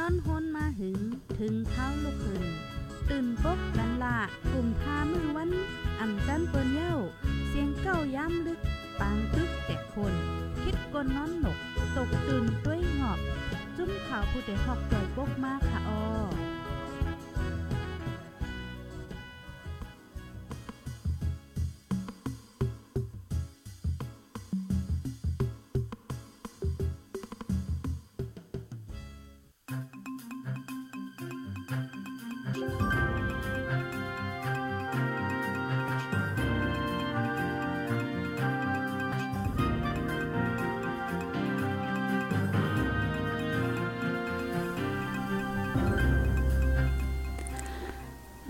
นอนฮนมาหึง ถึงเท้าลูกหึงตื่นปกกันละกลุ่มทามือวันอ่ำจันเปิ้นเย้า เสียงเก้าย้ำลึก ปางตึกแต่คน คิดกนนอนหนก ตกตื่นด้วยหงอบ จุ้มข่าวผู้เดหอกใจปกมากค่ะออ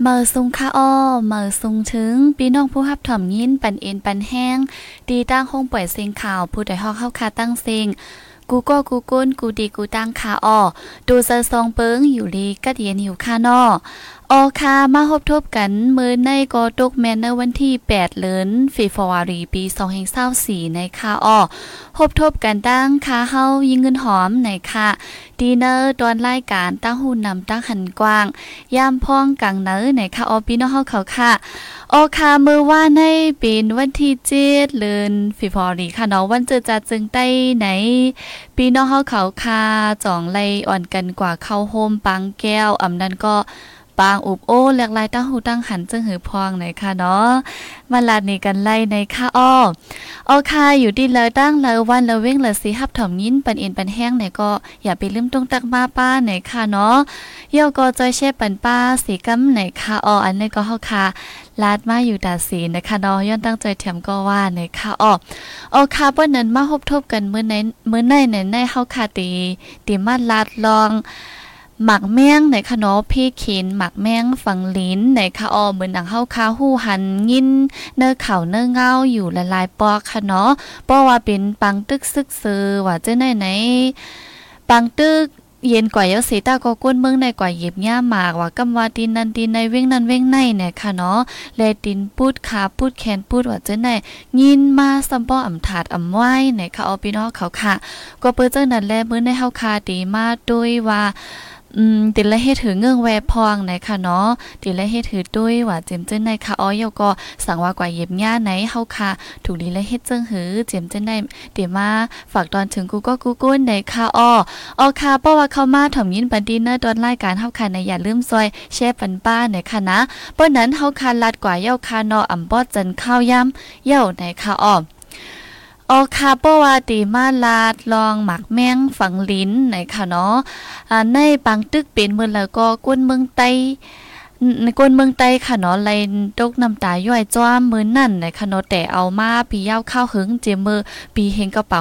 เมื่อซุงค่าอ้อเมื่อซุงถึงพี่น้องผู้ฮับถ่อมยินปันเอ็นปันแห้งดีตั้งห้องป่วยเสียงข่าวผู้ใดฮอกเข้าคาตั้งเสียงกูก็กูก้นกูดีกูตั้งคาอ้อดูเซอร์ซองเปิงอยู่ลีกัดเย็นหิวค่านอ ออคามาพบทบกันมือในกอตกแมนในวันที่ 8เดือนฟีฟวารีปี2024ในค่าอ้อพบทบกันตั้งค่าเฮายิงเงินหอมในค่ะดีเนอร์ตอนรายการตั้งหุ่นนำตั้งหันกว้าง ยามพ้องกังเนอร์ในค่ะออปีน้องเฮาเขาค่ะออคามือว่าในเป็นวันที่เจ็ดเดือนฟีฟวารีค่ะเนาะวันเจอจัดจึงใต้ไหนปีน้องเฮาเขาค่ะจ่องไลอ่อนกันกว่าเข้าโฮมปังแก้วอำนั้นก็ ปางอุบโอ้หลากหลายตั้งหูตั้งหันจึงหือพองไหนค่ะเนาะมาลาดนี่กันไล่ในค่าอ้อออค่ะอยู่ดีเลยตั้งเลยวันเลยเว้งเลยสิฮับถ่อมยินปันเอ็นปันแห้งไหนก็อย่าไปลืมตรงตักมาป้าไหนค่ะเนาะเยี่ยวก็จอยเช่ปันป้าสีกำไหนค่ะอ้ออันนี้ก็เฮาค่ะลาดมาอยู่ดาสีนะคะเนาะย้อนตั้งใจเถียมก็ว่าในค่ะอ้อออค่ะป้นนั้นมาพบทบกันเมื้อในเมื้อในในในเฮาค่ะตีตีมาลาดลอง หมักแมงในขนอพี่ขินหมักแมงฝังลิ้นในคาออเหมือนดังเฮาคาหู้หันยินเนื้อเข่าเนื้อเงาอยู่ละลายปอกคะเนาะเพราะว่าเป็นปังตึกซึกซือว่าเจ้าไหนไหนปังตึกเย็นกว่าเยาสีตาก็ก้นเมืองในกว่าหยิบย่าหมากว่ากำว่าดินนันดินในเว้งนันเว้งในเนี่ยค่ะเนาะแลดินพูดขาพูดแขนพูดว่าเจ้าไหนยินมาซัมปออ่ำถาดอ่ำไว้ในค่ะเอาพี่น้องเขาค่ะ ก็เปิ้เจ้านั้นแลมื้อในเฮาคาดีมาด้วยว่า อืมติละเฮ็ดถือเงื่องแวพองไหนค่ะเนาะติละเฮ็ดถือด้วยว่าเจมเจ้นในค่ะอ้อยก็สั่งว่ากว่าเย็บหญ้าไหนเฮาค่ะ ถูกลีละเฮ็ดเจิงหือเจมเจิ้นเดี๋ยวมาฝากตอนถึงกูก็กูกุ้นในค่ะอ้อออค่ะเพราะว่าเข้ามาถ่อมยินปันดีเนอร์ตอนรายการเฮาค่ะในอย่าลืมซอยแชร์ปันป้าในค่ะนะเพราะนั้นเฮาค่ะลัดกว่าเย้าค่ะเนาะอำบอดจันข้าวย่ำเย้าในค่ะอ้อ ออคาโปวาติมาลาดลองหมักแมงฝังลิ้นไหนค่ะเนาะในปังตึกเป็นเมืองแล้วก็ก้นเมืองไต ในก้นเมืองไต้ค่ะเนาะไลตกน้ำตาย่อยจ้อมมือนั่นนะคะเนาะแต่เอามาปียาวข้าวหึงเจมือปีเฮงกระเป๋า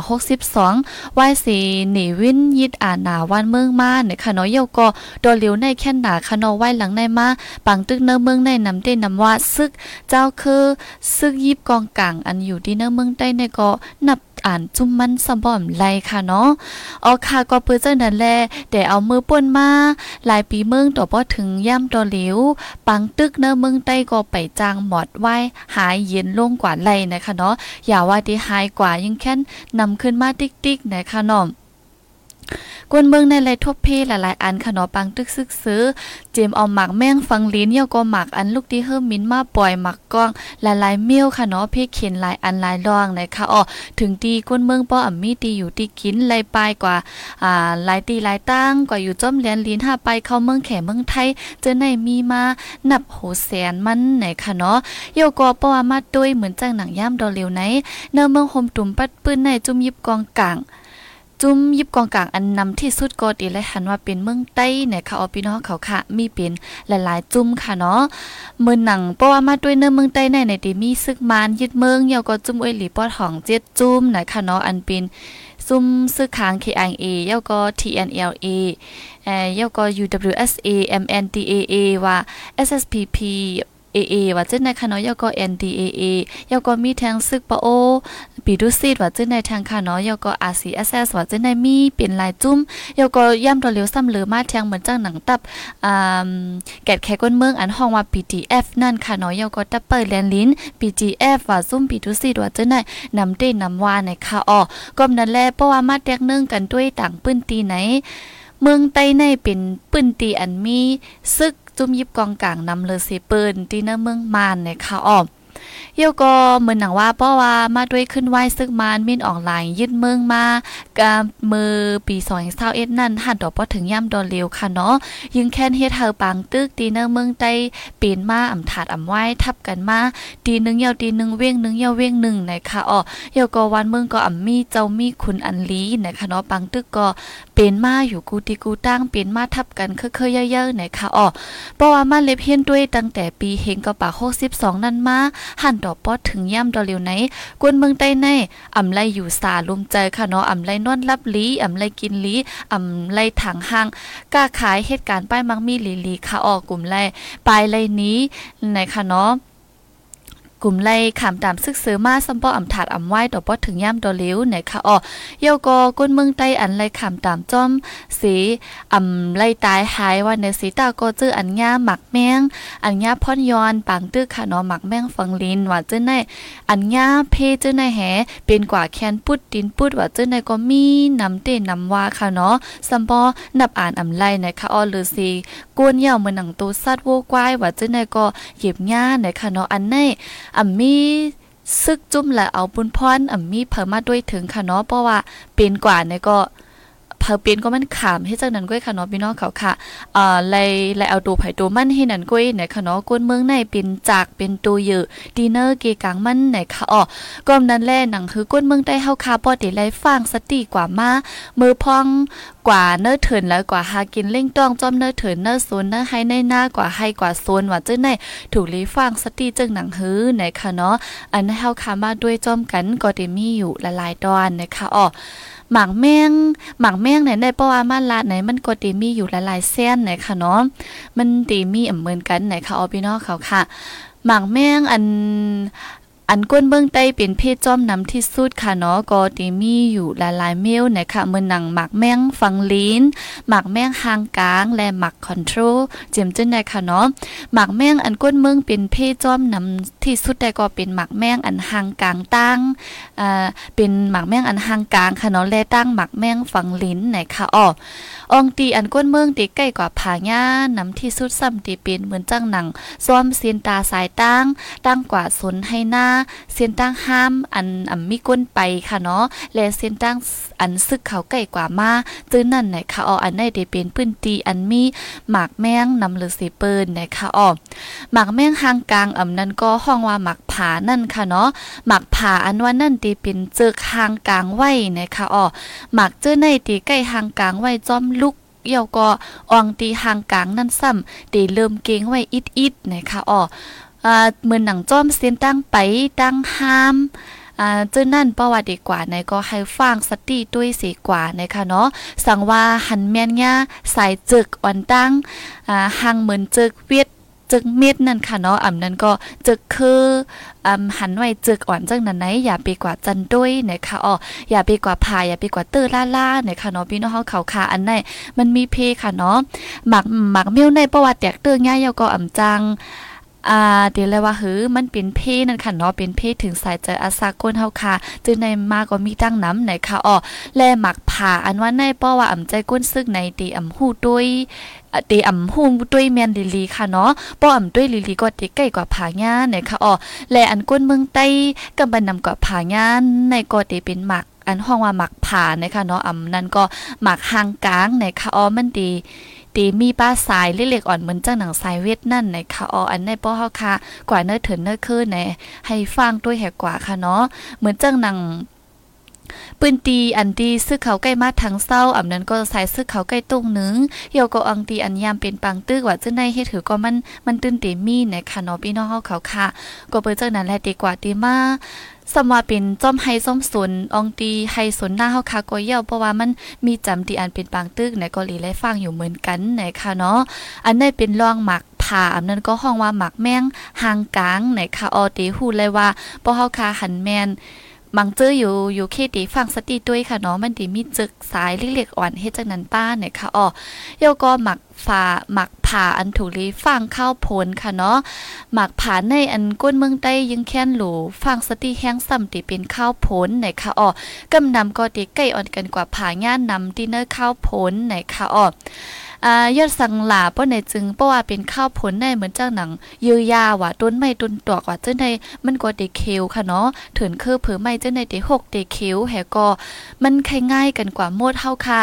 62วายสีหนีวินยิดอาหนาวันเมืองมาเนี่ยค่ะเนาะเยาก็โดนเหลียวในแค่หนาคะเนาะไว้หลังในมาปังตึกเนื้อเมืองในนำเต้นำว่าซึกเจ้าคือซึกยิบกองกลางอันอยู่ที่เนื้อเมืองใต้ในก็นับ อ่านจุ่มมันสะบ่อมไลค่ะเนาะออค่ะก็เปื้อเจ้านั่นแหละแต่เอามือป่นมาหลายปีเมืองต่อบ่ถึงย่ำต่อเหลียวปังตึกเนอเมืองใต้ก็ไปจางหมอดไว้หายเย็นลงกว่าไลนะคะเนาะอย่าว่าที่หายกว่ายังแค่นนำขึ้นมาติ๊กๆนะคะเนาะ กวนเมืองในไรทบเพหลายๆ อันขนอปังตึกซึกซื้อ เจมเอาหมักแม่งฟังลิ้นเยี่ยวก็หมักอันลูกที่เฮิมมินมาปล่อยหมักก้องหลายๆเมี้ยวขนอเพเขียนหลายอันหลายรองนะคะอ๋อถึงตีกวนเมืองป้ออ่ำมีตีอยู่ตีกินไลปลายกว่าอ่าหลายตีหลายตั้งกว่าอยู่จ้อมเลียนลิ้นห้าไปเข้าเมืองแขเมืองไทยเจอในมีมานับโหแสนมันไหนคะเนาะเยี่ยวก็ป้อมาด้วยเหมือนจังหนังย่ามดอเร็วไหนเนื้อเมืองโฮมตุ่มปัดปื้นในจุ่มยิบกองกลาง จุ้มยิบกองกลางอันนำที่สุดก็ดีเลยหันว่าเป็นเมืองใต้เนี่ยค่ะออพี่น้องเขาค่ะ มีเป็นหลายๆ จุ้มค่ะเนาะเมืองหนังเพราะว่ามาด้วยเนื้อเมืองใต้ในในที่มีซึกมานยึดเมืองเยาก็จุ้มเอหลีปอดของเจ็ดจุ้มนะคะเนาะอันเป็นซุ่มซึกค้าง KIA เยาก็ TNLA เอ่อเยาก็ UWSA MNDAA ว่า SSPP เอเอว่าเจ้าในคณะยอก็ NDAA ยอก็มีทางซึกปะโอปีดุซีดว่าเจ้าในทางคณะยอก็ RCSS ว่าเจ้าในมีเป็นลายจุ้มยอก็ย่ำตัวเหลียวซ้ำเหลือมาทางเหมือนจังหนังตับอ่าแกดแคก้นเมืองอันห้องว่า PTF นั่นค่ะเนาะยอก็ตับเปิดแลนลิ้น PGF ว่าซุ่มปีดุซีดว่าเจ้าในนำเต้นำว่าในค่ะออก็นั่นแลเพราะว่ามาแตกนึงกันด้วยต่างปื้นตีไหนเมืองใต้ในเป็นปื้นตีอันมีซึก จุ่มยิบกองกลางนำเลยสิเปิ้นที่เนเมืองมานในค่ะอ้อมเยี่ยวก็เหมือนหนังว่าเพราะว่ามาด้วยขึ้นไหวซึกมานมินออนไลน์ยึดเมืองมากามือปี2021นั่นหันดอกบ่ถึงย่ำดอเร็วค่ะเนาะยึงแค่นเฮ็ดเฮาปางตึกตีเนอเมืองใต้ปีนมาอ่ำถาดอ่ำไหวทับกันมาตีหนึ่งเยาวตีหนึ่งเว้งหนึ่งเยาวเว้งหนึ่งนะคะอ๋อเยี่ยวก็วันเมืองก็อ่ำมีเจ้ามีคุณอันลีนะคะเนาะปางตึกก็ เป็นมาอยู่กูติกูตั้งเป็นมาทับกันเคยๆเยอะๆไหนคะอ๋อเพราะว่ามาเล็บเฮียนด้วยตั้งแต่ปีเฮงก็ปาก62 นั่นมาหันดอกปอดถึงย่ำดอเร็วไหนกวนเมืองใต้ในอำไลอยู่สาลุมใจค่ะเนาะอำไลนอนรับลีอำไลกินลีอำไลถังห้างกล้าขายเหตุการณ์ป้ายมักมีลีลีค่ะออกกลุ่มไลปลายไลนี้ในค่ะเนาะ กลุ่มไล่ขามตามซึกซื้อมาซัมปออำถาดอำไหว้ดอกบ่ถึงย่ำดอเลี้ยวไหนคะอ๋อเยาก็ก้นเมืองใต้อันไล่ขามตามจอมสีอำไล่ตายหายว่าในสีตาก็จื้ออันญ่าหมักแมงอันญ่าพ่อนยอนปางตื้อค่ะเนาะหมักแมงฟังลินว่าจื้อในอันญ่าเพจื้อในแหเป็นกว่าแคนปุดดินปุดว่าจื้อในก็มีน้ำเต้น้ำว่าค่ะเนาะซัมปอนับอ่านอำไล่ไหนะคะอ๋อหรือสีก้นยาวเหมือนหนังตัวสัตว์โวกวายว่าจื้อในก็เหยียบหญ้านะคะเนาะอันในอ่ำมีซึกจุ่มและเอาปุนพรอ่ำมีเพิ่มมาด้วยถึงค่ะเนาะเพราะว่าเป็นกว่าเนี่ยก็เพอเป็นก็มันขามให้จังนั้นก้อยค่ะเนาะพี่น้องเขาค่ะเอ่อไล่ไล่เอาตัวไผตัวมันให้นั่นก้อยเนี่ยค่ะเนาะก้นเมืองในเป็นจากเป็นตัวเยอะดีเนอร์เกกังมันไหนค่ะอ๋อก็นั้นแลหนังคือก้นเมืองได้เฮาคาปอติไล่ฟังสติกว่ามามือพองกว่าเนื้อเถินแล้วกว่าหากินเล่งต้องจอมเนื้อเถินเนื้อโซนเนื้อให้ในหน้ากว่าให้กว่าโซนว่าจึงในถูกลีฟังสติจึงหนังหื้อไหนคะเนาะอันเฮาคามาด้วยจอมกันก็ได้มีอยู่หลายๆตอนนะคะอ๋อหมากแมงหมากแมงไหนได้เพราะว่ามันลาดไหนมันก็ตีมีอยู่หลายๆเส้นไหนค่ะเนาะมันตีมีเหมือนกันไหนค่ะออพี่น้องเขาค่ะหมากแมงอัน อันก้นเบื้องใต้เป็นเพศจอมนำที่สุดค่ะเนาะก็ตีมีอยู่หลายๆเมลนะคะเมื่อหนังหมักแมงฟังลิ้นหมักแมงหางกลางและหมักคอนโทรลเจียมจึ้นได้ค่ะเนาะหมักแมงอันก้นเมืองเป็นเพศจอมนำที่สุดแต่ก็เป็นหมักแมงอันหางกลางตั้งอ่าเป็นหมักแมงอันหางกลางค่ะเนาะและตั้งหมักแมงฟังลิ้นนะคะอ๋อองตีอันก้นเมืองตีใกล้กว่าผาหญ้านำที่สุดซ้ำตีเป็นเหมือนจังหนังซ้อมเซียนตาสายตั้งตั้งกว่าสนให้หน้าเส้นตั้งห้ามอันอ่ำมีก้นไปค่ะเนาะและเส้นตั้งอันซึกเขาใกล้กว่ามาตื้อนั่นไหนค่ะอ๋ออันได้ได้เป็นพื้นตีอันมีหมากแมงนำหรือสีเปิ้นนะคะอ๋อหมากแมงหางกลางอ่ำนั้นก็ห้องว่าหมากผานั่นค่ะเนาะหมากผาอันว่านั่นตีเป็นเจอหางกลางไว้นะคะอ๋อหมากเจอในตีใกล้หางกลางไว้จอมลุกเอี่ยวก็อองตีหางกลางนั่นซ้ำตีเริ่มเก่งไว้อิดๆนะคะอ๋อ อ่าเหมือนหนังจ้อมเส้นตั้งไปตั้งห้ามอ่าเจ้านั่นประวัติดีกว่าในก็ให้ฟังสติด้วยสีกว่านะคะเนาะสั่งว่าหันแม่นญ่าสายจึกอ่อนตั้งอ่าหังเหมือนจึกเวียดจึกเม็ดนั่นค่ะเนาะอ่ำนั้นก็จึกคืออ่าหันไว้จึกอ่อนจังนั้นไหนอย่าไปกว่าจันด้วยนะคะอ๋ออย่าไปกว่าพายอย่าไปกว่าตอร์ล่าล่านะคะเนาะพี่น้องเฮาเขาคาอันไหนมันมีเพค่ะเนาะหมักหมักเมี้ยวในประวัติแตกเตื้อง่ายยาก็อ่ำจัง อ่าเดี๋ยวเลยว่าหือมันเป็นเพศนั่นค่ะเนาะเป็นเพศถึงสายใจอาสาก้นเฮาค่ะจึงในมาก็มีตั้งน้ำไหนค่ะอ๋อแลหมักผ่าอันว่าในป้อว่าอ่ำใจก้นซึกในตีอ่ำหู้ด้วยตีอ่ำหู้ด้วยแมนลิลีค่ะเนาะป้ออ่ำด้วยลิลีก็ตีใกล้กว่าผาญ่าไหนค่ะอ๋อแลอันก้นเมืองใต้กำบันนำกว่าผาญ่าในก็ตีเป็นหมักอันห้องว่าหมักผ่านะคะเนาะอ่ำนั่นก็หมักหางกลางไหนค่ะอ๋อมันดี ตีมีป้าสายเล็กๆอ่อนเหมือนจังหนังสายเวทนั่นในค่ะอออันในป้อเฮาค่ะ กว่าเนื้อเถินเนื้อคือในให้ฟังด้วยแหกกว่าค่ะเนาะเหมือนจังหนังปืนตีอันดีซึกเขาใกล้มาทางเศร้าอ่ำนั้นก็ใส่ซึกเขาใกล้ตรงหนึ่งเหี่ยวก็อังตีอันยามเป็นปังตื้อกว่าจะในเฮ็ดถือก็มันมันตื้นเตมีนะคะเนาะพี่น้องเฮาเขาค่ะก็เปิ้จังนั้นแหละดีกว่าตีมา สมว่าเป็นจอมไฮส้มสนองตีไฮสนหน้าเฮาคาก็เยี่ยวเพราะว่ามันมีจำตีอันเป็นปางตึกในเกาหลีและฟังอยู่เหมือนกันนะคะเนาะอันนี้เป็นรองหมักผ่าอันนั้นก็ห้องว่าหมักแมงหางกลางไหนคะออตีฮู้เลยว่าเพราะเฮาคาหันแมน มังเจออยู่อยู่เคตีฟังสติด้วยค่ะเนาะมันดีมีจึกสายเล็กๆอ่อนเฮ็ดจังนั้นป้าเนี่ยค่ะอ๋อเยาก็หมักฝาหมักผ่าอันถูลีฟังข้าวผลค่ะเนาะหมักผ่าในอันก้นเมืองใต้ยังแค้นหลูฟังสติแห้งซ้ำติเป็นข้าวผลไหนค่ะอ๋อกำนำก็ติใกล้อ่อนกันกว่าผ่าง่านนำดินเนอร์ข้าวผลไหนค่ะอ๋อ อ่ายอดสังหลาป้อในจึงเพราะว่าเป็นข้าวผลในเหมือนจ้าหนังยือยาว่ะต้นไม้ต้นตอกว่ะเจ้าในมันก็เดเควค่ะเนาะถึงคือเผือไม้เจ้าในเดหกเดเควแหก็มันคง่ายกันกว่าโมดเฮาค่ะ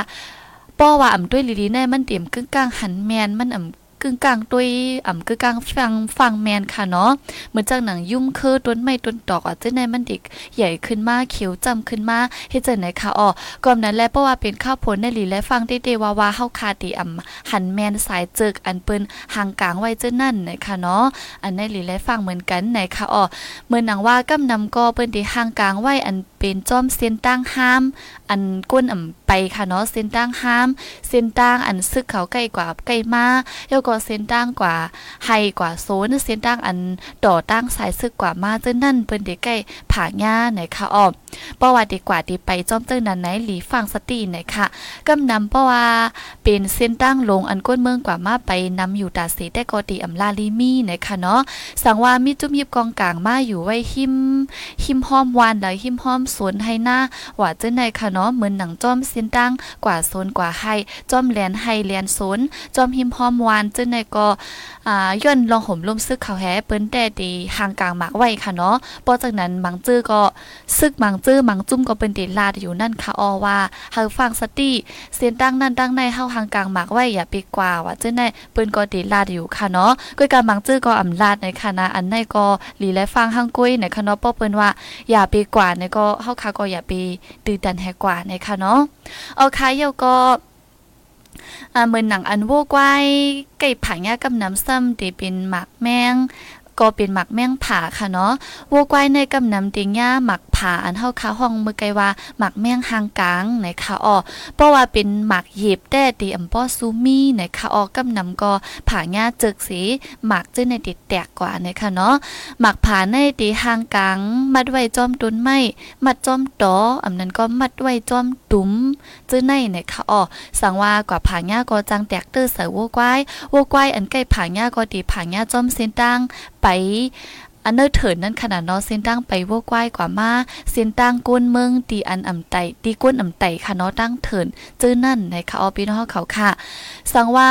ป้อว่าอ่ำด้วยลีลีแนมันเตรียมกึ่งกลางหันแมนมันอ่ำ กึ่งกลางด้วยอ่ำกึ่งกลางฟังฟังแมนค่ะเนาะเหมือนจากหนังยุ่มคือต้นไม้ต้นตอกอะเจ้าในมันด็กใหญ่ขึ้นมาเขียวจำขึ้นมาเฮ็ดจังไหนค่ะอ๋อก่อนนั้นแลเพราะว่าเป็นข้าวผลในหลีและฟังได้เดว่าว่าเฮาคาติอ่ำหันแมนสายเจิกอันเปิ้นห่างกลางไว้เจ้นั่นนะคะเนาะอันในหลีและฟังเหมือนกันไหนค่ะอ๋อเมื่อหนังว่ากำนำก็เปิ้นที่ห่างกลางไว้อันเป็นจอมเส้นตั้งห้าม อันก้นอ่ำไปค่ะเนาะเส้นตั้งห้าม เส้นตั้งอันซึกเขาใกล้กว่าใกล้มาแล้วก็เส้นตั้งกว่าไฮกว่าโซนเส้นตั้งอันต่อตั้งสายซึกกว่ามาเจ้านั่นเปิ้นเด็กใกล้ผาหญ้าไหนค่ะอ้อมเพราะว่าดีกว่าที่ไปจอมเจ้านั้นไหนหลีฟังสติไหนค่ะกำนำเพราะว่าเป็นเส้นตั้งลงอันก้นเมืองกว่ามาไปนำอยู่ตาสีแต่ก็ดีอำลาลีมีไหนค่ะเนาะสังว่ามีจุ่มยิบกองกลางมาอยู่ไว้หิมหิมห้อมวานแล้วหิมห้อมสวนให้หน้าว่าเจ้าในค่ะเนาะเหมือนหนังจอมเส้นตั้งกว่าโซนกว่าให้จอมแลนให้แลนโซนจอมหิมห้อมวานเจ้าในก็อ่าย่นลองห่มลมซึกเขาแฮเปิ้นแต่ดีห่างกลางหมากไว้ค่ะเนาะพอจากนั้นบางจื้อก็ซึกบางจื้อบางจุ้มก็เป็นเดลาดอยู่นั่นค่ะออว่าเฮาฟังสติเส้นตั้งนั่นตั้งในเฮาห่างกลางหมากไว้อย่าไปกว่าว่าเจ้าในเปิ้นก็เดลาดอยู่ค่ะเนาะก้อยการบางจื้อก็อำลาดในค่ะนะอันในก็หลีและฟังห้างกุ้ยในค่ะเนาะป้อเปิ้นว่าอย่าไปกว่าในก็เฮาค่ะก็อย่าไปตื่นดันแหกว่าในค่ะเนาะเอาค่ะเยาก็เหมือนหนังอันโวกไว้ไก่ผังยากับน้ำซ้ำที่เป็นหมักแมง ก็เป็นหมักแมงผาค่ะเนาะวัวควายในกำนำติงย่าหมักผาอันเฮาคาห้องมือไกว่าหมักแมงหางกลางในค่ะอ้อเพราะว่าเป็นหมักเหยียบแต่ตีอำป้อซูมี่ในค่ะอ้อกำนำก็ผาญ่าจิกสีหมักจึงในติดแตกกว่าในค่ะเนาะหมักผาในตีหางกลางมัดไว้จอมต้นไม้มัดจอมตออำนั้นก็มัดไว้จอมตุ้มจึงในในค่ะอ้อสังว่ากว่าผาญ่าก็จังแตกตอร์ใส่วัวควายวัวควายอันใกล้ผาญ่าก็ตีผาญ่าจอมเส้นตั้งไปอันเนอร์เถินนั้นขนาดเนาะเส้นตั้งไปว่กว้ายกว่ามาเส้นตั้งก้นเมืองตีอันอ่ำไตตีก้นอ่ำไตค่ะเนาะตั้งเถินจื้อนั่นในค่ะออพี่น้องเขาค่ะ สังว่า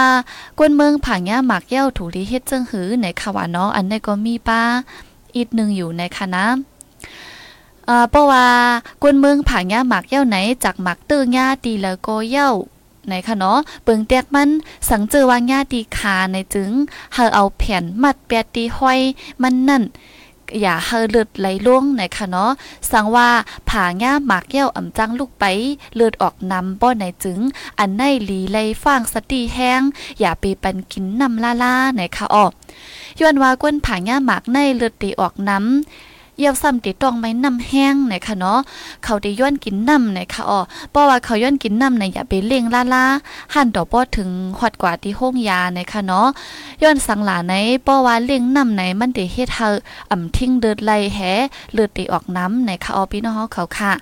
ก้นเมืองผางย่าหมักเย้าถูลีเฮ็ดจึงหือในค่ะว่าน้องอันในก็มีป้าอีกนึงอยู่ในค่ะนะอ่าเพราะว่าก้นเมืองผางย่าหมักเย้าไหนจากหมักตื้อย่าตีแล้วก็เย้า ไหนคะเนาะเปิงแตกมันสังเจอว่าญาตีขาในจึงเฮาเอาแผ่นมัดแปดตีห้อยมันนั่นอย่าเฮาเลือดไหลล่วงไหนคะเนาะสังว่าผาง่าหมากแก้วอ่ำจังลูกไป เลือดออกนำป้อไหนจึง อันในหลีไลฟางสติแห้ง อย่าไปปันกินนำล่าล่าไหนคะออกย้อนว่าก้นผาง่าหมากในเลือดตีออกน้ำ เยี่ยวซ้ำติดตองไม้น้ำแห้งไหนคะเนาะเขาได้ย้อนกินน้ำไหนคะอ๋อเพราะว่าเขาย้อนกินน้ำไหนอย่าไปเล่งล่าล่าหันต่อป้อถึงหอดกว่าที่ห้องยาไหนคะเนาะย้อนสังหลาไหนเพราะว่าเล่งน้ำไหนมันได้เฮ็ดเฮาอ่ำทิ้งเดือดไหลแหเลือดตีออกน้ำไหนคะอ๋อพี่น้องเขาค่ะ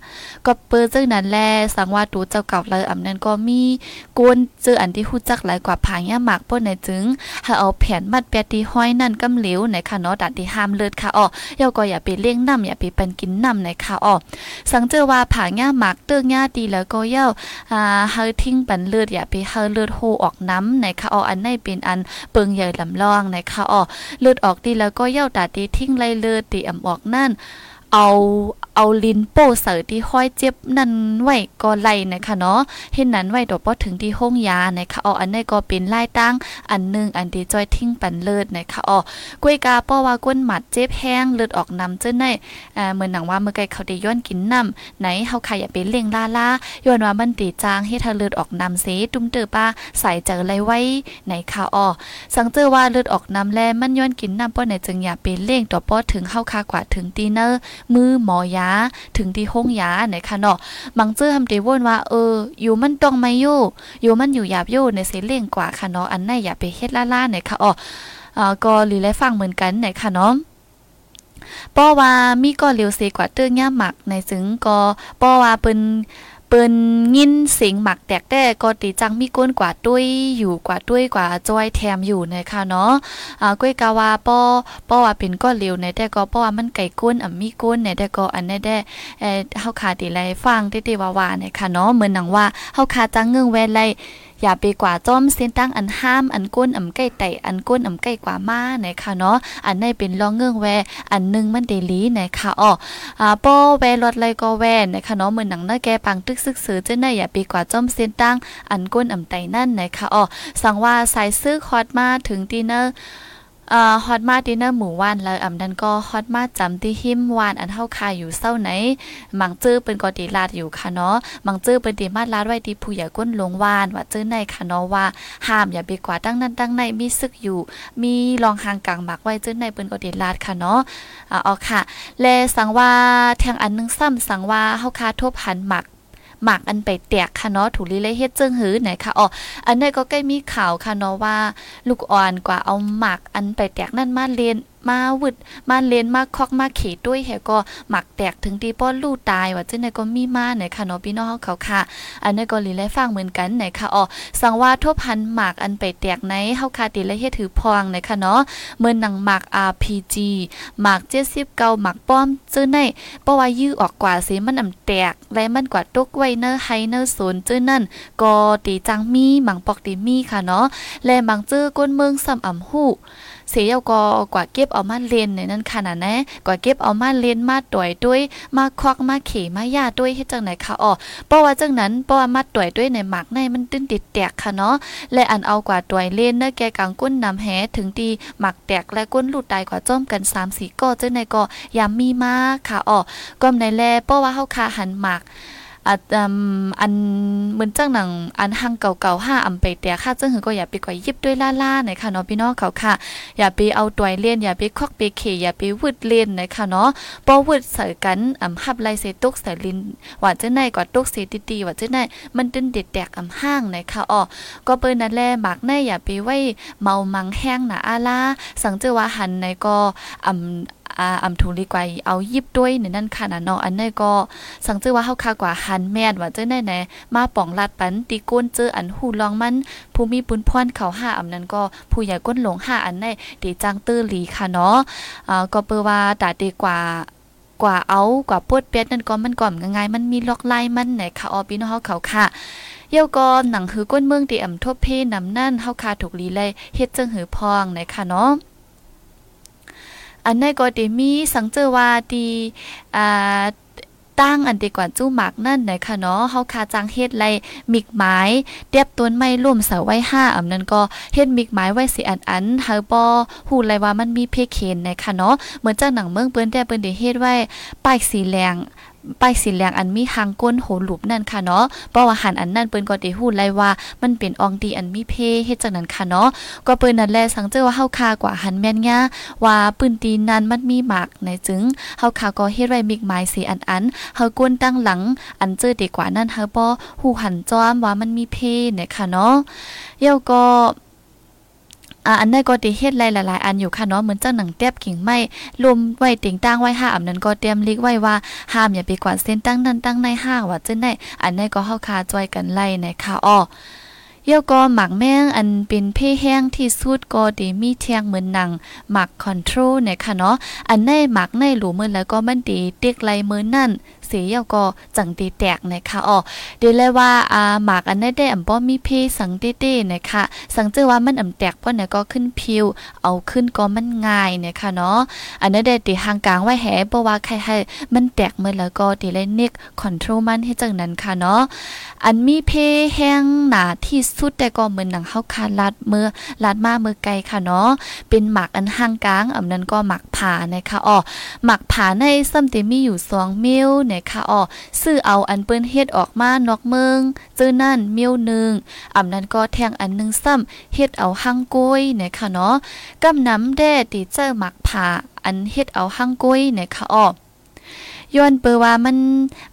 ก็เปิดจังนั้นแลสังว่าตูเจ้าเก่าเลยอ่ำนั้นก็มีกวนเจออันที่ฮู้จักหลายกว่าผางยาหมากป้นไหนจึงให้เอาแผ่นมัดแปดที่ห้อยนั่นกำเหลวไหนคะเนาะดัดที่ห้ามเลือดค่ะอ๋อยาก็อย่าไปเลี้ยงน้ำอย่าไปเป็นกินน้ำในค่ะอ๋อสังเจอว่าผาง่าหมักเตื้องง่าดีแล้วก็เย้าอ่าเฮาทิ้งปันเลือดอย่าไปเฮาเลือดโฮออกน้ำในค่ะอ๋ออันในเป็นอันเปิงใหญ่ลำลองในค่ะอ๋อเลือดออกดีแล้วก็เย้าตาดีทิ้งไล่เลือดตีอ่ำออกนั่น เอาเอาลิ้นโป้เสือที่ห้อยเจ็บนั่นไว้ก็ไล่นะคะเนาะเห็นนั้นไว้ดอกพอถึงที่ห้องยานะคะอ๋ออันนี้ก็เป็นไล่ตั้งอันนึงอันที่จอยทิ้งปันเลิศนะคะอ๋อกล้วยกาป้อว่าก้นหมัดเจ็บแห้งเลือดออกนำเจ้าในอ่าเหมือนหนังว่าเมื่อไกเขาได้ย้อนกินน้ำไหนเฮาใครอย่าไปเล่งล่าล่าย้อนว่ามันตีจางให้ทาเลือดออกนำเสตุ้มเตอป้าใส่เจออะไรไว้ไหนค่ะอ๋อสังเจอว่าเลือดออกนำแลมันย้อนกินน้ำป้อไหนจึงอย่าไปเล่งต่อป้อถึงเข้าคากว่าถึงตีเนอร์มือหมอยาถึงที่ห้องยาไหนคะเนาะบางเจ้อทำตีวนว่าเอออยู่มันต้องไม่อยู่อยู่มันอยู่หยาบอยู่ในเสเล่งกว่าค่ะเนาะอันไหนอย่าไปเฮ็ดล่าๆไหนคะอ๋ออ่าก็หรือไรฟังเหมือนกันไหนคะเนาะป้อว่ามีก็เร็วเสกว่าเตื้อย่าหมักในซึ่งก็ป้อว่าเป็น เปิ้นยินเสียงหมักแตกแต่ก็ตีจังมีก้นกว่าตุ้ยอยู่กว่าตุ้ยกว่าจอยแถมอยู่นะคะเนาะอ่าก้ยกาวาป้อป้อว่าเป็นก้อนเร็วในแต่ก็ป้อว่ามันไก่ก้นอะมีก้นในแต่ก็อันได้ได้เอ่อเฮาขาตีไรฟังเต้ๆว่าๆนะคะเนาะเหมือนหนังว่าเฮาขาจังเงืองแวไล อย่าไปกว่าจ้อมเส้นตั้งอันห้ามอันก้นอ่ำใกล้ไตอันก้นอ่ำใกล้กว่ามานะคะเนาะอันในเป็นลองเงื่องแวอันนึงมันเดลีนะคะอ๋ออ่าป้แวรถไรก็แวนะคะเนาะเหมือนหนังหน้าแกปังตึกซึกซื้อเจ้าหน่อย่าไปกว่าจ้อมเส้นตั้งอันก้นอ่ำไตนั่นนะคะอ๋อสั่งว่าสายซื้อคอดมาถึงตีเนอร์ อ่าฮอตมาดินเนอร์หมู่ว่านแล้วอำนั้นก็ฮอตมาจำที่หิมวานอันเฮาคาอยู่เศร้าไหนมังจื้อเป็นกอดีลาดอยู่ค่ะเนาะมังจื้อเป็นดีมาดลาดไว้ที่ผู้ใหญ่ก้นลงวานว่าจื้อในค่ะเนาะว่าห้ามอย่าไปกว่าตั้งนั้นตั้งในมีซึกอยู่ มีรองหางกลางหมักไว้จื้อในเป็นกอดีลาดค่ะเนาะอ่าเอาค่ะ แลสังว่าแทงอันนึงซ้ำสังว่าเฮาคาทบหันหมัก หมักอันไปแตกค่ะเนาะถูลีเลยเฮ็ดจึงหือไหนค่ะอ๋ออันนี้ก็ใกล้มีข่าวค่ะเนาะว่า ลูกอ่อนกว่าเอาหมักอันไปแตกนั่นมาเรียน มาวึดมาเลนมาคอกมาเขด้วยแฮก็หมักแตกถึงที่ป้อนลูกตายว่าจังได๋ก็มีมาไหนค่ะเนาะพี่น้องเขาค่ะ อันนี้ก็ลีไลฟังเหมือนกันไหนค่ะอ๋อสังว่าทบพันหมากอันไปแตกในเฮาคาติและเฮ็ดถือพองไหนค่ะเนาะเหมือนหนังหมาก RPG หมาก70เก่าหมากป้อมจื้อในเพราะว่ายื้อออกกว่าสิมันอำแตกและมันกว่าตกไว้เนอร์ไฮเนอร์โซนจื้อนั่นก็ตีจังมีหมังปอกตีมีค่ะเนาะและหมังจื้อก้นเมืองซ้ำอ่ำฮู้ เสียก็กว่าเก็บเอามาเลนในนั้นขนาดนะกว่าเก็บเอามาเลนมาต่อยด้วยมาควักมาเขมายาด้วยเฮ็ดจังไหนคะอ๋อเพราะว่าจังนั้นเพราะว่ามาต่อยด้วยในหมักในมันตื้นติดแตกค่ะเนาะและอันเอากว่าต่อยเล่นเนอะแกกังก้นนำแหถึงดีหมักแตกและก้นหลุดตายกว่าจ้อมกัน3 4ก็จังไหนก็ยามมีมากค่ะอ๋อก็ในแลเพราะว่าเฮาคาหันหมัก อันอันเหมือนจังหนังอันหังเก่าๆห้าอำไปแต่ค่ะจังหือก็อย่าไปก่อยยิบด้วยล่าๆหน่อยค่ะเนาะพี่น้องเขาค่ะ อย่าไปเอาตัวเล่นอย่าไปคอกไปเขอย่าไปวึดเล่นหน่อยค่ะเนาะปอวึดใส่กันอำหับไลเซตุกใส่ลินว่าจังไหนกว่าตุกเสตีๆว่าจังไหนมันตึนเด็ดแตกอำห้างหน่อยค่ะอ๋อก็เปิ้นนั่นแลหมากในอย่าไปไว้เมามังแห้งหนาอาลาสังเจอว่าหันในก็อำ อ่าอำทุลีกว่าเอายิบด้วยในนั่นค่ะนะเนาะอันนี้ก็สังเจอว่าเฮาคากว่าหันแม่นว่าเจ้าไหนไหนมาป่องลาดปันตีก้นเจออันหูลองมันผู้มีปุนพรเขาห้าอำนั้นก็ผู้ใหญ่ก้นหลงห้าอันในตีจังตื้อหลีค่ะเนาะอ่าก็เปว่าตาดีกว่ากว่าเอากว่าปวดเปียดนั่นก็มันก่อมง่ายๆมันมีล็อกไล่มันไหนค่ะออพี่น้องเฮาเขาค่ะเยี่ยวก็หนังหือก้นเมืองตีอ่ำทบเพนำนั่นเฮาคาถูกลีเลยเฮ็ดจังหือพองไหนค่ะเนาะ อันนี้ก็เดมีสังเจอว่าดีอ่าตั้งอันดีกว่าจู้หมักนั่นไหนค่ะเนาะเฮาคาจังเฮ็ดไรมิกไม้เตียบต้นไม้ร่วมเสาไว้าอำนั้นก็เฮ็ดมิกไม้ไว้สิอันอันเฮาบ่ฮู้เลยว่ามันมีเพเคนไหนค่ะเนาะเหมือนจังหนังเมืองเปิ้นแต่เปิ้นได้เฮ็ดไว้ป้ายสีแดง ป้ายสีแดงอันมีหางก้นโหหลุบนั่นค่ะเนาะเพราะว่าหันอันนั้นเปิ้นก็ได้ฮู้ไลว่ามันเป็นอองดีอันมีเพเฮ็ดจังนั้นค่ะเนาะก็เปิ้นนั่นแหละสังเจอว่าเฮาคากว่าหันแม่นย่าว่าปืนตีนนั้นมันมีหมากในจึงเฮาคาก็เฮ็ดไว้มิกหมายสีอันอันเฮาก้นตั้งหลังอันเจอดีกว่านั้นเฮาบ่ฮู้หันจอมว่ามันมีเพเนี่ยค่ะเนาะเยวก็ อ่าอันนั้นก็ติเฮ็ดหลายๆอันอยู่ค่ะเนาะเหมือนเจังหนังเตียบกิ่งไม้รวมไว้ติงตั้งไว้ห้าอันนั้นก็เตรียมลิกไว้ว่าห้ามอย่าไปกวาดเส้นตั้งนั้นตั้งในห้าว่าจังได๋อันนั้นก็เฮาคาจอยกันไล่ในค่ะอ้อเยี่ยวก็หมักแม่งอันเป็นเพ่แห้งที่สุดก็ดีมีเทียงเหมือนหนังหมักคอนโทรลเนี่ยค่ะเนาะอันในหมักในหลูมือแล้วก็มันดีเต็กไลมือนั่นสียก็จังตีแตกนะคะอ๋อเดี๋ยวเลยว่าอ่าหมากอันได้ได้อ่ำป้อมีเพสังเต้ๆนะคะสังเจอว่ามันอ่ำแตกเพราะเนี่ยก็ขึ้นพิว เอาขึ้นก็มันง่ายนี่ยค่ะเนาะอันนั้ได้ตีหางกลางไว้แห่เพราะว่าใครให้มันแตกเมื่อแล้วก็ตีเลยนิกคอนโทรลมันให้จังนั้นค่ะเนาะอันมีเพแห้งหนาที่สุดแต่ก็เหมือนหนังเฮาคาลัดเมื่อลัดมาเมื่อไกลค่ะเนาะเป็นหมักอันห่างกลางอำนั้นก็หมักผ่านะคะอ๋อหมักผ่าในซ้ำเตมีอยู่2มิลเนี่ยค่ะอ๋อซื้อเอาอันเปิ้นเฮ็ดออกมานอกเมืองจื้อนั่นเมียวหนึงอำนั้นก็แทงอันนึงซ้ำเฮ็ดเอาหังก้อยนะคะเนาะกำน้ำแด่ติเจอหมักผ่าอันเฮ็ดเอาหังก้อยนะคะอ๋อ ย้อนเปว่ามัน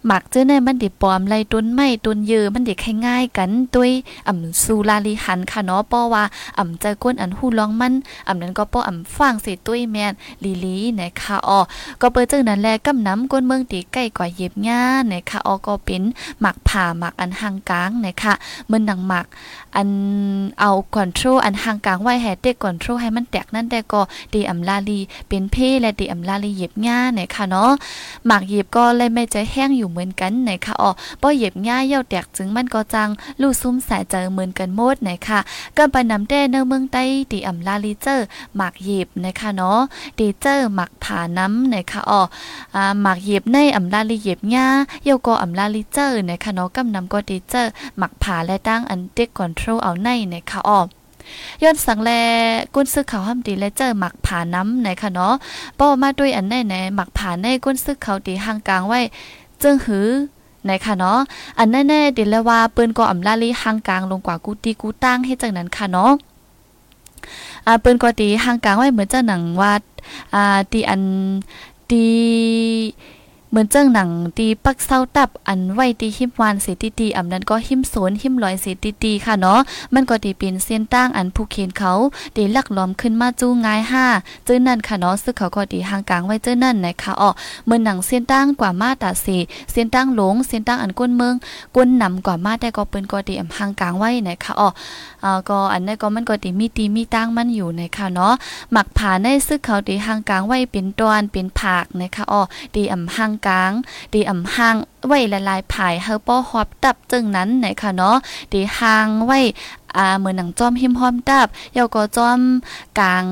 หมักเจ้าในมันดิปลอมไรต้นไม้ต้นเยอมันดิแค่ง่ายกันด้วยอ่ำสูลาลีหันค่ะเนาะป้อว่าอ่ำใจก้นอันหู้ร้องมันอ่ำนั้นก็ป้ออ่ำฟังสิตุ้ยแม่นลีลีนะคะอ๋อก็เปิดจังนั้นแลกำน้ำก้นเมืองตีใกล้กว่าเย็บง่านะคะอ๋อก็เป็นหมักผ่าหมักอันห่างกลางนะคะมันหนังหมักอันเอาคอนโทรลอันห่างกลางไว้ให้เด็กคอนโทรลให้มันแตกนั่นแต่ก็ดีอำลาลีเป็นเพและดีอำลาลีเย็บง่านะคะเนาะหมักเย็บก็เลยไม่ใจแห้งอยู่เหมือนกันนคะอ๋อป้อเย็บง่ายเย่าแตกจึงมันก็จังลู่ซุ้มสายเจอเหมือนกันหมดนะคะก็ไปนำแด้เนเมืองใต้ดีอำลาลีเจอร์หมักเย็บนะคะเนาะดีเจอร์หมักผาน้ำนคะอ๋ออ่าหมักเย็บในอำลาลีเย็บง่าเย่าก็อำลาลีเจอร์เนคะเนาะกำนำก็ดีเจอร์หมักผาและตั้งอันเด็กคอนโทรลเอาในนคะอ๋อ ย้อนสังแลก้นซึกเขาห้ามดีและเจอหมักผาน้ำไหนคะเนาะป้อมาด้วยอันแน่ไหนหมักผาในก้นซึกเขาดีห่างกลางไว้จึงหือไหนคะเนาะอันแน่ๆดีแล้วว่าปืนก็อำลาลีห่างกลางลงกว่ากูตีกูตั้งให้จังนั้นค่ะเนาะอ่าปืนก็ตีห่างกลางไว้เหมือนเจ้าหนังว่าอ่าตีอันตี เหมือนเจ้งหนังตีปักเศร้าตับอันไว้ตีหิมวานเสตีตีอำนั้นก็หิมโสนหิมลอยเสตีตีค่ะเนาะมันก็ตีเป็นเส้นตั้งอันผู้เขียนเขาตีลักล้อมขึ้นมาจู้ง่ายห้าเจ้านั่นค่ะเนาะซึ่งเขาก็ตีห่างกลางไว้เจ้านั่นนะคะอ๋อเหมือนหนังเส้นตั้งกว่ามาตาสีเส้นตั้งหลงเส้นตั้งอันก้นเมืองก้นนำกว่ามาแต่ก็เปิ้นก็ตีอำห่างกลางไว้นะคะอ๋ออ่าก็อันนั้นก็มันก็ตีมีตีมีตั้งมันอยู่นะคะเนาะหมักผาในซึ่งเขาตีห่างกลางไว้เป็นตอนเป็นผักนะคะอ๋อตีอำห่างกลางดีอำห่างไว้ละลายผายเฮาป้อฮอบตับจึงนั้นไหนค่ะเนาะดีหางไว้อ่าเหมือนหนังจอมหิมหอมตับเยาก็จอมกลาง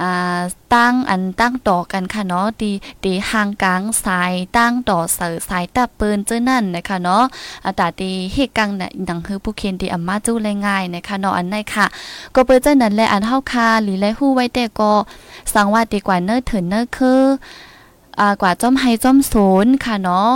อ่าตั้งอันตั้งต่อกันค่ะเนาะดีดีห่างกลางสายตั้งต่อเสือสายตับเปินเจ้านั่นนะคะเนาะอาตาดีเฮกังเนี่ยหนังคือผู้เขียนดีอัมมาจู้ง่ายๆนะคะเนาะอันไหนค่ะ ก็เปิ้นเจ้านั้นแลอันเฮาคาหรือไรฮู้ไว้แต่ก็สังว่าดีกว่าเนอเถินเนอคือ กว่าจอมไฮจอมโซนค่ะเนาะ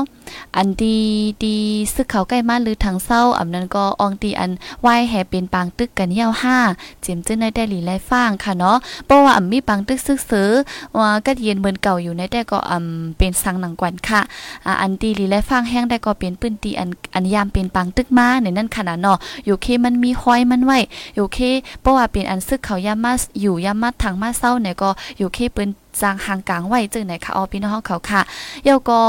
อันดีดีซึกเขาใกล้มาหรือทางเศร้าอำนั้นก็อองตีอันไหวแห่เป็นปางตึกกันเหี่ยวห้าเจิมจึงในได้หลีไลฟ้างค่ะเนาะเพราะว่าอำมีปางตึกซึกซื้อว่าก็เย็นเหมือนเก่าอยู่ในแต่ก็อำเป็นสังหนังกวนค่ะอ่าอันตีหลีไลฟ้างแห้งได้ก็เป็นปื้นตีอันอันยามเป็นปางตึกมาในนั้นขนาดเนาะอยู่เคมันมีห้อยมันไว้อยู่เคเพราะว่าเป็นอันซึกเขายามมาอยู่ยามมาทางมาเศร้าเนี่ยก็อยู่เคเปิ้นจางห่างกลางไว้จึงไหนค่ะออพี่น้องเขาค่ะเยาก็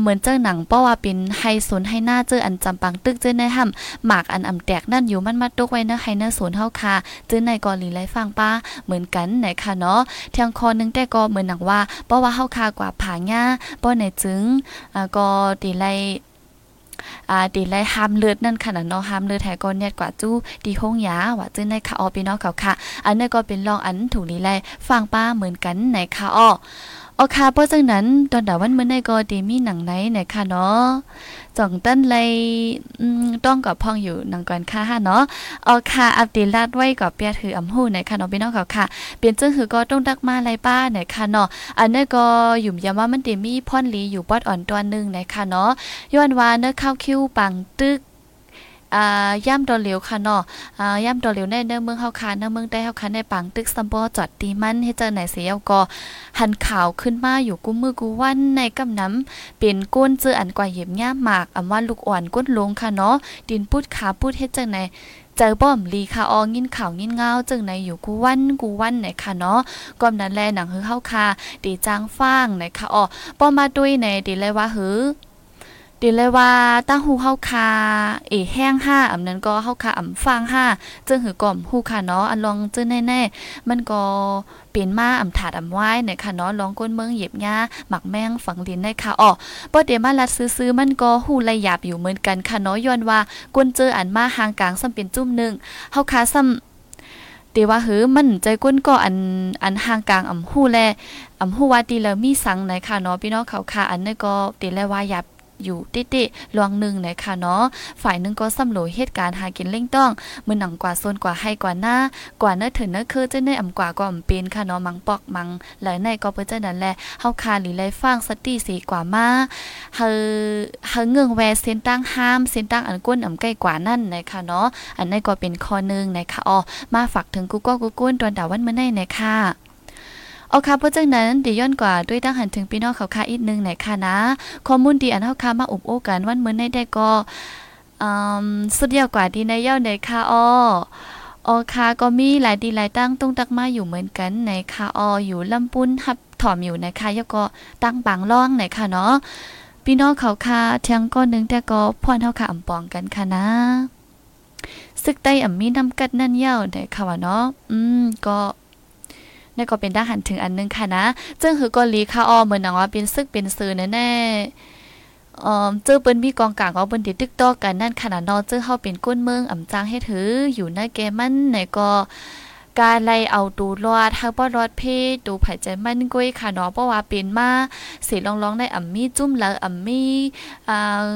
เหมือนเจ้าหนังเพราะว่าเป็นไฮสนให้หน้าเจออันจำปังตึกเจอในห้ำหมากอันอ่ำแตกนั่นอยู่มันมาตกไว้เนะไฮเนอร์สนเฮาค่ะ เจอในกอลีไลฟังป้าเหมือนกันไหนค่ะเนาะเทียงคอนึงแต่ก็เหมือนหนังว่าเพราะว่าเฮาคากว่าผาง่าป้อไหนจึงอ่าก็ตีไลอ่าดีไลห้ามเลือดนั่นค่ะเนาะห้ามเลือดแท้ก็เนี่ยกว่าจู้ดีห้องยาว่าจึงในค่ะออพี่น้องเขาค่ะ อันนี้ก็เป็นลองอันถูกลีไลฟังป้าเหมือนกันไหนค่ะอ้อ โอเคเพราะจังนั้นตอนดาวันเมื่อในก็ดีมีหนังไหนไหนค่ะเนาะจ่องตั้นเลยต้องกับพ่องอยู่หนังก่อนค่ะฮะเนาะโอเคอัปเดตลาดไว้กับเปียถืออำหูไหนค่ะเนาะพี่น้องเขาค่ะเปลี่ยนจึงคือก็ต้องดักมาไรป้าไหนค่ะเนาะอันนี้ก็อยู่มยามว่ามันเดมีพ่อนลีอยู่ปอดอ่อนตัวนึงไหนค่ะเนาะย้อนว่าเนื้อข้าวคิ้วปังตึก อ่าย่ำดอเหลียวค่ะเนาะอ่าย่ำดอเหลียวในเนื้อเมืองเฮาคาเนื้อเมืองได้เฮาคาในปังตึกซัมบอจอดตีมันให้เจอไหนเสียก็หันข่าวขึ้นมาอยู่กูมือกูวันในกำน้ำเป็นก้นเจออันกว่าเหยียบย่าหมากอำว่าลูกอ่อนก้นลงค่ะเนาะดินปุดขาปุดเฮ็ดจังไหนเจอป้อมลีค่ะอองินข่าวงินเงาจึงในอยู่กูวันกูวันไหนค่ะเนาะก่อนนั้นแลหนังฮือเฮาคาดีจางฟ้างไหนค่ะอ๋อป้อมาด้วยในดีเลยว่าฮือ ดีเลยว่าตั้งหูเฮาคาเอแห้งห้าอำนั้นก็เฮาคาอำฟางห้าจึงหือก่อมหูค่ะเนาะอันลองจึงแน่ๆมันก็เป็นมาอำถาดอำไว้เนี่ยค่ะเนาะลองก้นเมืองเหยียบหญ้าหมักแมงฝังดินได้ค่ะอ๋อบ่เดมาลัดซื้อๆมันก็หูระยับอยู่เหมือนกันค่ะเนาะย้อนว่าก้นเจออันมาห่างกลางซ้ำเป็นจุ่มนึงเฮาคาซ้ำเดว่าเหือมันใจก้นก็อันอันห่างกลางอ่ำหู้แลอ่ำหูว่าตีแล้วมีสังไหนค่ะเนาะพี่น้องเขาค่ะอันนี้ก็เดแลว่าหยับ อยู่ติติลวงหนึ่งนะคะเนาะฝ่ายหนึ่งก็สำรวจเหตุการณ์หากินเล่งต้องมือหนังกว่าโซนกว่าให้กว่าหน้ากว่าเนื้อถึงเนื้อคือจะเนื้ออ่ำกว่าก็อ่ำเป็นค่ะเนาะมังปอกมังหลายในก็เปิ้นจะนั่นแหละเฮาคาหรือไรฟังสติสีกว่ามาเฮอเฮอเงืองแวเส้นตั้งห้ามเส้นตั้งอันก้นอ่ำใกล้กว่านั่นนะคะเนาะอันนี้ก็เป็นข้อนึงนะคะอ๋อมาฝากถึงกูก็กูก้นตอนดาวันเมื่อไหร่นะคะ เอาค่ะเพราะจังนั้นดีย้อนกว่าด้วยตั้งหันถึงพี่น้องเขาค่ะอีกนึงไหนค่ะนะข้อมูลดีอันเฮาค่ะมาอุบโอ้กันวันเหมือนในได้ก็สุดยอดกว่าดีในเย้าในค่ะอ้อออคาก็มีหลายดีหลายตั้งตุ้งตักมาอยู่เหมือนกันในคาอออยู่ลำปุ้นหับถอมอยู่นะคะยก็ตั้งบางล่องไหนค่ะเนาะพี่น้องเขาค่ะเทียงก้อนนึงแต่ก็พ่อนเฮาค่ะอำปองกันค่ะนะซึกใต้อ่ำมีน้ำกัดนั่นเย้าไหนค่ะว่าเนาะอืมก็ นี่ก็เป็นทหารถึงอันนึงค่ะนะจึงคือก็ลีค่ะออเหมือนหนังว่าเป็นซึกเป็นซื้อแน่ๆออเจอเปิ้นมีกองกลางเอาเปิ้นติดตึกตอกันนั่นขนาดนอเจอเฮาเป็นก้นเมืองอ่ำจางให้ถืออยู่ในแกมันไหนก็การไล่เอาตูรอดเฮาบ่รอดเพดูไผใจมันก้อยค่ะเนาะเพราะว่าเป็นมาสิลองๆได้อ่ำมีจุ่มแล้วอ่ำมีอ่า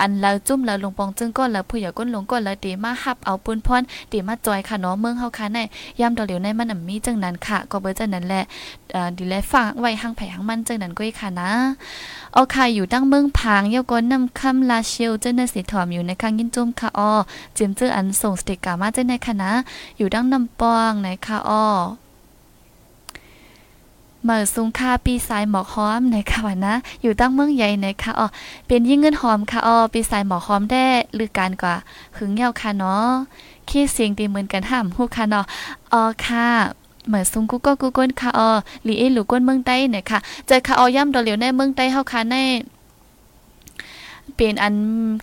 อันเราจุ่มแล้วลงปองจึงก้นแล้วผู้ใหญ่ก้นลงก้นแล้วตีมาฮับเอาปืนพรตีมาจอยค่ะเนาะเมืองเฮาค่ะในยามดอเหลียวในมันอ่ำมีจังนั้นค่ะ ก็เบิ่จังนั้นแหละดีแลฝากไว้หังไผหังมันจังนั้นก้อยค่ะนะเอาค่ะอยู่ตั้งเมืองพางเยาก้นนำคำลาเชียวเจ้าน่ะสิถอมอยู่ในข้างยินจุ่มค่ะอ้อจิมเจออันส่งสติกามาจังในค่ะนะอยู่ดั้งนำปองในค่ะอ้อ เมื่อสูงค่าปีสายหมอกหอมในค่ะวะนะ อยู่ตั้งเมืองใหญ่ในค่ะอ๋อเป็นยิ่งเงินหอมค่ะอ๋อปีสายหมอกหอมได้หรือการกว่าหึงเยาค่ะเนาะขี้เสียงตีเหมือนกันห้ามฮู้ค่ะเนาะอ๋อค่ะเหมือนซุงกูก็กูก้นค่ะอ๋อหลีเอหลูก้นเมืองใต้เนี่ยค่ะเจอค่ะอ๋อย่ำดอเหลียวในเมืองใต้เฮาค่ะใน เป็นอัน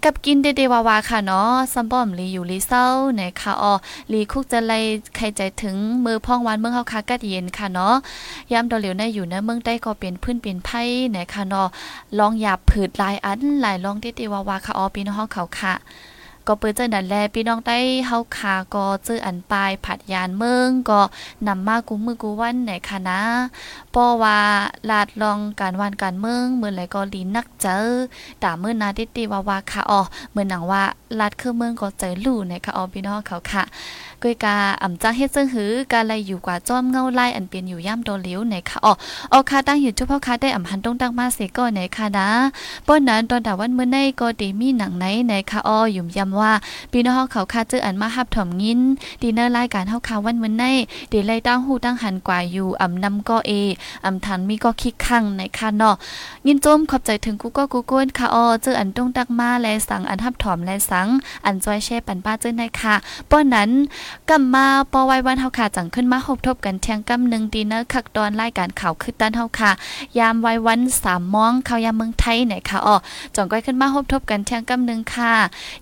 กับกินเดเดวาวาค่ะเนาะซัมบอมลีอยู่ลีเศร้าไหนค่ะอ๋อลีคุกจะไลใครใจถึงมือพ่องวันเมืองเฮาคากัดเย็นค่ะเนาะยามดอเหลียวในอยู่ในเมืองใต้ก็เป็นพื้นเป็นไผ่ไหนค่ะเนาะลองหยาบผืดลายอันหลายลองเดเดวาวาค่ะอ๋อพี่น้องเฮาเขาค่ะ ก็เปิดเจอนั่นแลพี่น้องได้เฮาคาก็เจออันปลายผัดยานเมืองก็นำมากูมือกูวันไหนค่ะนะเพราะว่าลาดลองการวันการเมืองเมื่อไหรก็ลีนักเจอตาเมื่อนาติติว่าว่าค่ะอ๋อเหมือนหนังว่าลาดคือเมืองก็เจอลู่ในค่ะอ๋อพี่น้องเขาค่ะก้อยกาอ่ำจ้าเฮ็ดซึ่งหือกาไลอยู่กว่าจอมเงาไล่อันเป็นอยู่ย่ำโดเลียวในค่ะอ๋อเอาค่ะตั้งอยู่จุ๊บเฮาค่ะได้อ่ำหันตรงตั้งมาเสก็ในค่ะนะป้อนนั้นตอนดาวันเมื่อในก็ดีมีหนังไหนในค่ะอ๋อยุ่มย้ำว่าพี่น้องเขาค่ะเจออันมาฮับถ่อมยินดีเนอร์รายการเฮาค่ะวันเมื่อในเดี๋ยวไล่ตั้งหูตั้งหันกว่าอยู่อ่ำนำก็เออ่ำทันมีก็คิกคังในค่ะเนาะยินจมขอบใจถึงกูก็กูก้นค่ะอ๋อเจออันตรงตักมาและสั่งอันฮับถ่อมและสังอันจอยแช่ปันป้าเจอในค่ะป้อนนั้นกำมาปอไว้วันเฮาค่ะจังขึ้นมาพบทบกันเที่ยงกำหนึ่งดีเนอร์คักตอนรายการข่าวคือตันเฮาค่ะ ยามไว้วันสามมองข่าวยามเมืองไทยไหนค่ะอ๋อจ่องก้อยขึ้นมาพบทบกันเที่ยงกำหนึ่งค่ะ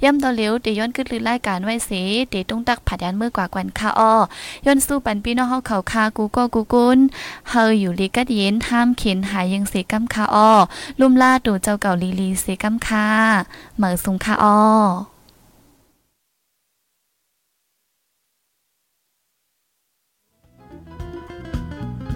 ย่ำต่อเหลียวเดี๋ยวย้อนขึ้นลือรายการไว้สิเดี๋ยวต้องตักผัดยันมือกว่ากวนค่ะอ๋อย้อนสู้ปันพี่น้องเฮาเขาค่ะกูก็กูกุนเฮาอยู่ลีกัดเย็นห้ามเข็นหายยังเสกำค่ะอ๋อลุ่มล่าตู่เจ้าเก่าลีลีเสกำค่ะเหมือสุงค่ะอ๋อ